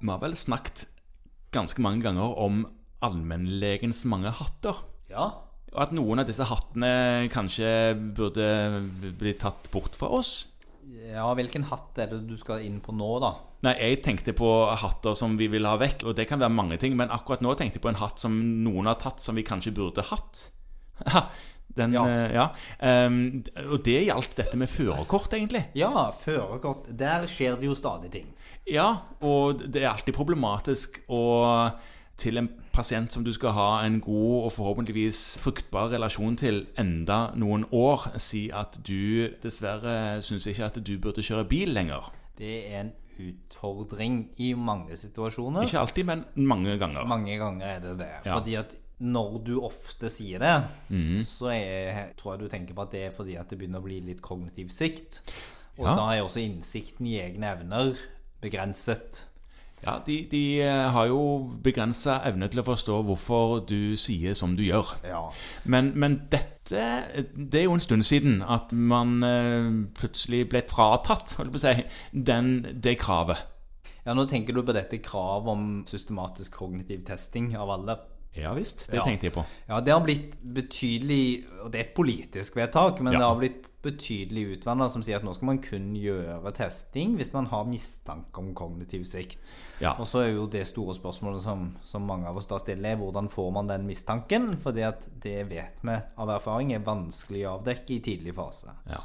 Vi har vel snakket ganske mange ganger om allmennlegens mange hatter. Ja. Og at noen av disse hattene kanskje burde bli tatt bort fra oss. ja, hvilken hatt er det du skal inn på nå, da? Nei, jeg tenkte på hatter som vi vil ha vekk, og det kan være mange ting. Men akkurat nå tenkte jeg på en hatt som noen har tatt, som vi kanskje burde hatt. Den, Ja. eh, ja. Um, og det gjaldt dette med førerkort, egentlig. Ja, førerkort. Der skjer det jo stadig ting. Ja, og det er alltid problematisk å til en pasient som du skal ha en god og forhåpentligvis fruktbar relasjon til enda noen år, si at du dessverre syns ikke at du burde kjøre bil lenger. Det er en utfordring i mange situasjoner. Ikke alltid, men mange ganger. Mange ganger er det det. Ja. Fordi at når du ofte sier det, så er, tror jeg du tenker på at det er fordi at det begynner å bli litt kognitiv svikt. Og Ja. da er også innsikten i egne evner begrenset. Ja, de, de eh, har jo begrensa evne til å forstå hvorfor du sier som du gjør. Ja. Men, men dette Det er jo en stund siden at man eh, plutselig ble fratatt holdt på å si, den, det kravet. ja, nå tenker du på dette kravet om systematisk kognitiv testing av alle. Ja visst, det Ja. tenkte jeg på. Ja, det har blitt betydelig Og det er et politisk vedtak, men Ja. det har blitt betydelig utvanna som sier at nå skal man kun gjøre testing hvis man har mistanke om kognitiv svikt. Ja. Og så er jo det store spørsmålet som, som mange av oss da stiller, er hvordan får man den mistanken? Fordi at det vet vi av erfaring er vanskelig å avdekke i tidlig fase. Ja,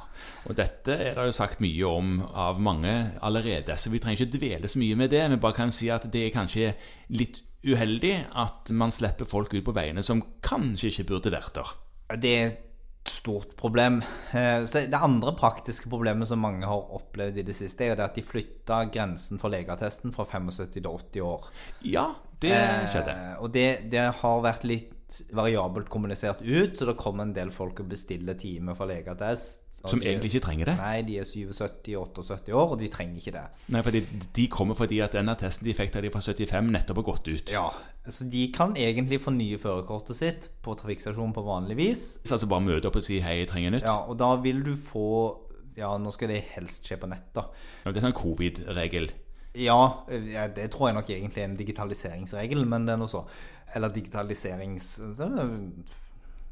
og dette er det jo sagt mye om av mange allerede, så vi trenger ikke dvele så mye med det. Vi bare kan si at det er kanskje litt uheldig at man slipper folk ut på veiene som kanskje ikke burde vært der. Det er et stort problem. Eh, Så det andre praktiske problemet som mange har opplevd i det siste, er jo det at de flytta grensen for legeattesten fra 75 til 80 år. Ja, det skjedde. Eh, og det, det har vært litt variabelt kommunisert ut, så det kommer en del folk og bestiller time for legeattest. Som de- egentlig ikke trenger det. Nei, de er 77-78 år, og de trenger ikke det. Nei, for De kommer fordi at den attesten de fikk da de var 75, nettopp har gått ut. Ja, Så de kan egentlig fornye førerkortet sitt på trafikkstasjonen på vanlig vis. Så altså bare møte opp og si 'hei, jeg trenger nytt'. Ja, og da vil du få Ja, nå skal det helst skje på nett, da. Det er sånn covid-regel. Ja, det tror jeg nok egentlig er en digitaliseringsregel, men det er noe så. Eller digitaliserings...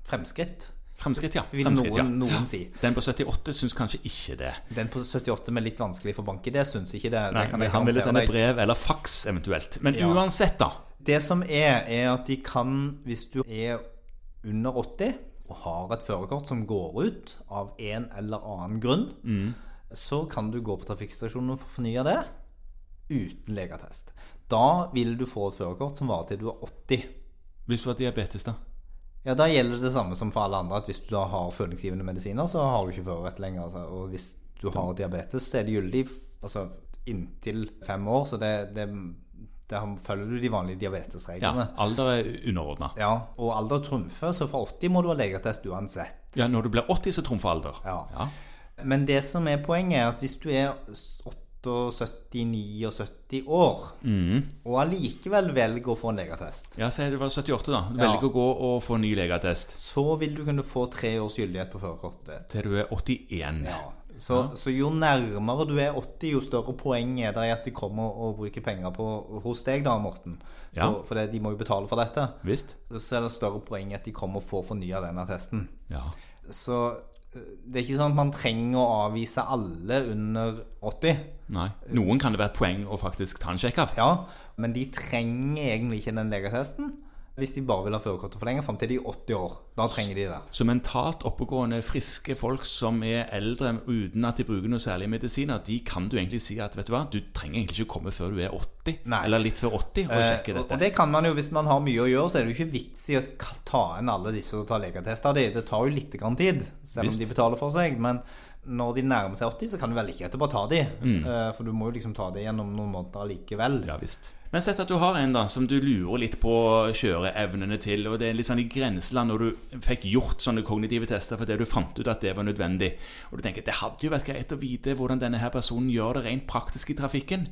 Fremskritt, Fremskritt, ja. vil Fremskritt, ja. noen, noen si. Den på 78 syns kanskje ikke det. Den på 78 med litt vanskelig for bank i, det syns ikke det. Nei, det kan men Han ville sende brev eller faks eventuelt. Men Ja. uansett, da. Det som er, er at de kan, hvis du er under 80 og har et førerkort som går ut av en eller annen grunn, Mm. så kan du gå på trafikkstasjonen og fornye det uten legeattest. Da vil du få et førerkort som varer til du er 80. Hvis du har diabetes, da? Ja, Da gjelder det det samme som for alle andre, at hvis du da har følningsgivende medisiner, så har du ikke førerrett lenger. Altså. Og hvis du har diabetes, så er det gyldig altså, inntil fem år. Så det, det, det følger du de vanlige diabetesreglene. Ja, alder er underordna. Ja, og alder trumfer, så for 80 må du ha legeattest uansett. Ja, når du blir 80, så trumfer alder. Ja. ja. Men det som er poenget, er at hvis du er 78-79 år, og allikevel velger å få en legeattest, Ja, Si det var 78, da. Velger Ja. å gå og få en ny legeattest så vil du kunne få tre års gyldighet på førerkortet ditt. til du er 81. Ja. Så, så jo nærmere du er 80, jo større poeng er det at de kommer og bruker penger på hos deg, da, Morten. Ja. For, for det, de må jo betale for dette. Visst? Så er det større poeng at de kommer og får fornya den attesten. Ja. Så det er ikke sånn at man trenger å avvise alle under 80. Nei. Noen kan det være poeng å faktisk ta en sjekk av. Ja, men de trenger egentlig ikke den legeattesten hvis de bare vil ha førerkortet forlenget fram til de er 80 år. Da trenger de det. Så mentalt oppegående, friske folk som er eldre uten at de bruker noe særlig medisiner, de kan du egentlig si at vet du hva, du trenger egentlig ikke komme før du er 80, Nei. eller litt før 80, og Eh, sjekke eh, dette. Og det kan man jo hvis man har mye å gjøre, så er det jo ikke vits i å ta inn alle disse og ta legeattest Det. Det tar jo litt grann tid, selv om Visst. de betaler for seg. Men når de nærmer seg 80, så kan du vel like etterpå bare ta de. Mm. For du må jo liksom ta det gjennom noen måneder likevel. Ja visst. Men sett at du har en da som du lurer litt på kjøreevnene til, og det er litt sånn i grenseland når du fikk gjort sånne kognitive tester fordi du fant ut at det var nødvendig, og du tenker det hadde jo vært greit å vite hvordan denne her personen gjør det rent praktisk i trafikken.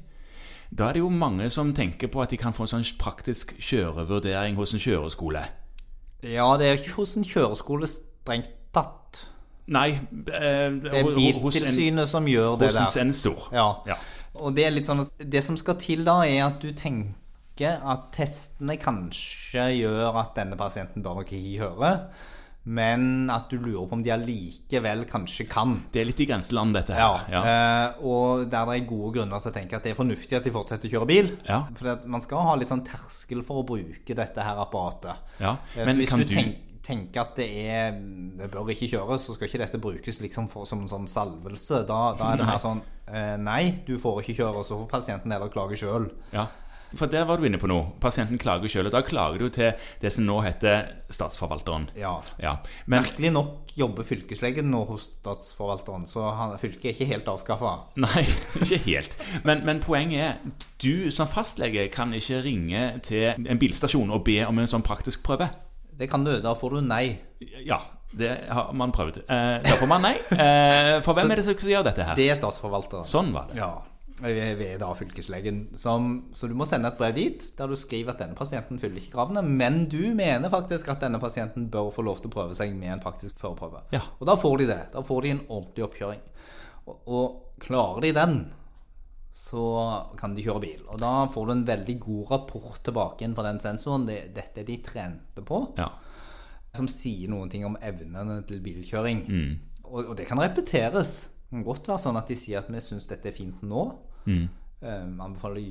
Da er det jo mange som tenker på at de kan få en sånn praktisk kjørevurdering hos en kjøreskole. Ja, det er ikke hos en kjøreskole strengt tatt. Nei, eh, Det er Biltilsynet som gjør det der. hos en sensor. Ja. Ja. Og det er litt sånn at det som skal til da, er at du tenker at testene kanskje gjør at denne pasienten bør nok ikke høre. Men at du lurer på om de allikevel kanskje kan. Det er litt i grenseland, dette her. Ja. eh, og der det er gode grunner til å tenke at det er fornuftig at de fortsetter å kjøre bil. Ja. For man skal ha litt sånn terskel for å bruke dette her apparatet. Ja, Eh, men hvis kan du, du- tenk, tenker at det er Det bør ikke kjøres, så skal ikke dette brukes liksom for, som en sånn salvelse. Da, da er det mer sånn eh, Nei, du får ikke kjøre, så får pasienten heller klage sjøl. Ja, for der var du inne på noe. Pasienten klager sjøl, og da klager du til det som nå heter Statsforvalteren. Ja. Ja, Men Merkelig nok jobber fylkeslegen nå hos Statsforvalteren, så han, fylket er ikke helt avskaffa. Nei, ikke helt. Men, men poenget er du som fastlege kan ikke ringe til en bilstasjon og be om en sånn praktisk prøve. Det kan du. Da får du nei. Ja, det har man prøvd. Eh, da får man nei. Eh, for hvem Så er det som gjør dette her? Det er Statsforvalteren. Sånn var det. Ja. Ved ved da fylkeslegen. Som, så du må sende et brev dit der du skriver at denne pasienten fyller ikke kravene, men du mener faktisk at denne pasienten bør få lov til å prøve seg med en praktisk førerprøve. Ja. Og da får de det. Da får de en ordentlig oppkjøring. Og, og klarer de den, så kan de kjøre bil. Og da får du en veldig god rapport tilbake inn fra den sensoren. Det, dette er de trente på Ja. som sier noen ting om evnene til bilkjøring. Mm. Og, og det kan repeteres. Det kan godt være sånn at de sier at vi syns dette er fint nå. Mm. Um, anbefaler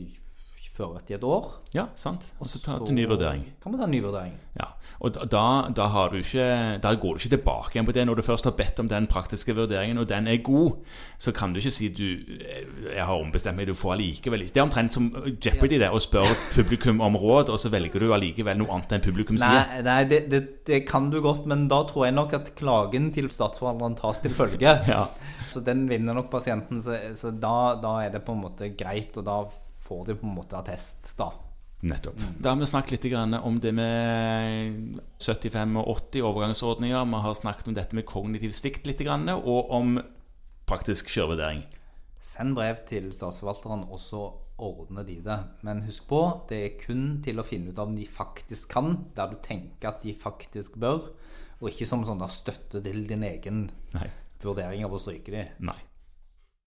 førerrett etter et år. ja, sant. Og så ta til ny vurdering. Kan vi ta en ny vurdering. Ja, og da- da, da, har du ikke, da går du ikke tilbake igjen på det. Når du først har bedt om den praktiske vurderingen, og den er god, så kan du ikke si du, eh, 'jeg har ombestemt meg, du får allikevel ikke'. Det er omtrent som Jeopardy, det, å spørre publikum om råd, og så velger du allikevel noe annet enn publikum sier. Nei, nei det, det, det kan du godt, men da tror jeg nok at klagen til statsforvalteren tas til følge. Ja. Så den vinner nok pasienten, så, så da, da er det på en måte greit, og da får de på en måte attest, da. Nettopp. Da har vi snakket litt om det med 75 og 80 overgangsordninger. Vi har snakket om dette med kognitiv svikt litt, og om praktisk kjørevurdering. Send brev til statsforvalteren, og så ordner de det. Men husk på, det er kun til å finne ut om de faktisk kan, der du tenker at de faktisk bør, og ikke som sånn støtte til din egen Nei. vurdering av å stryke de. Nei.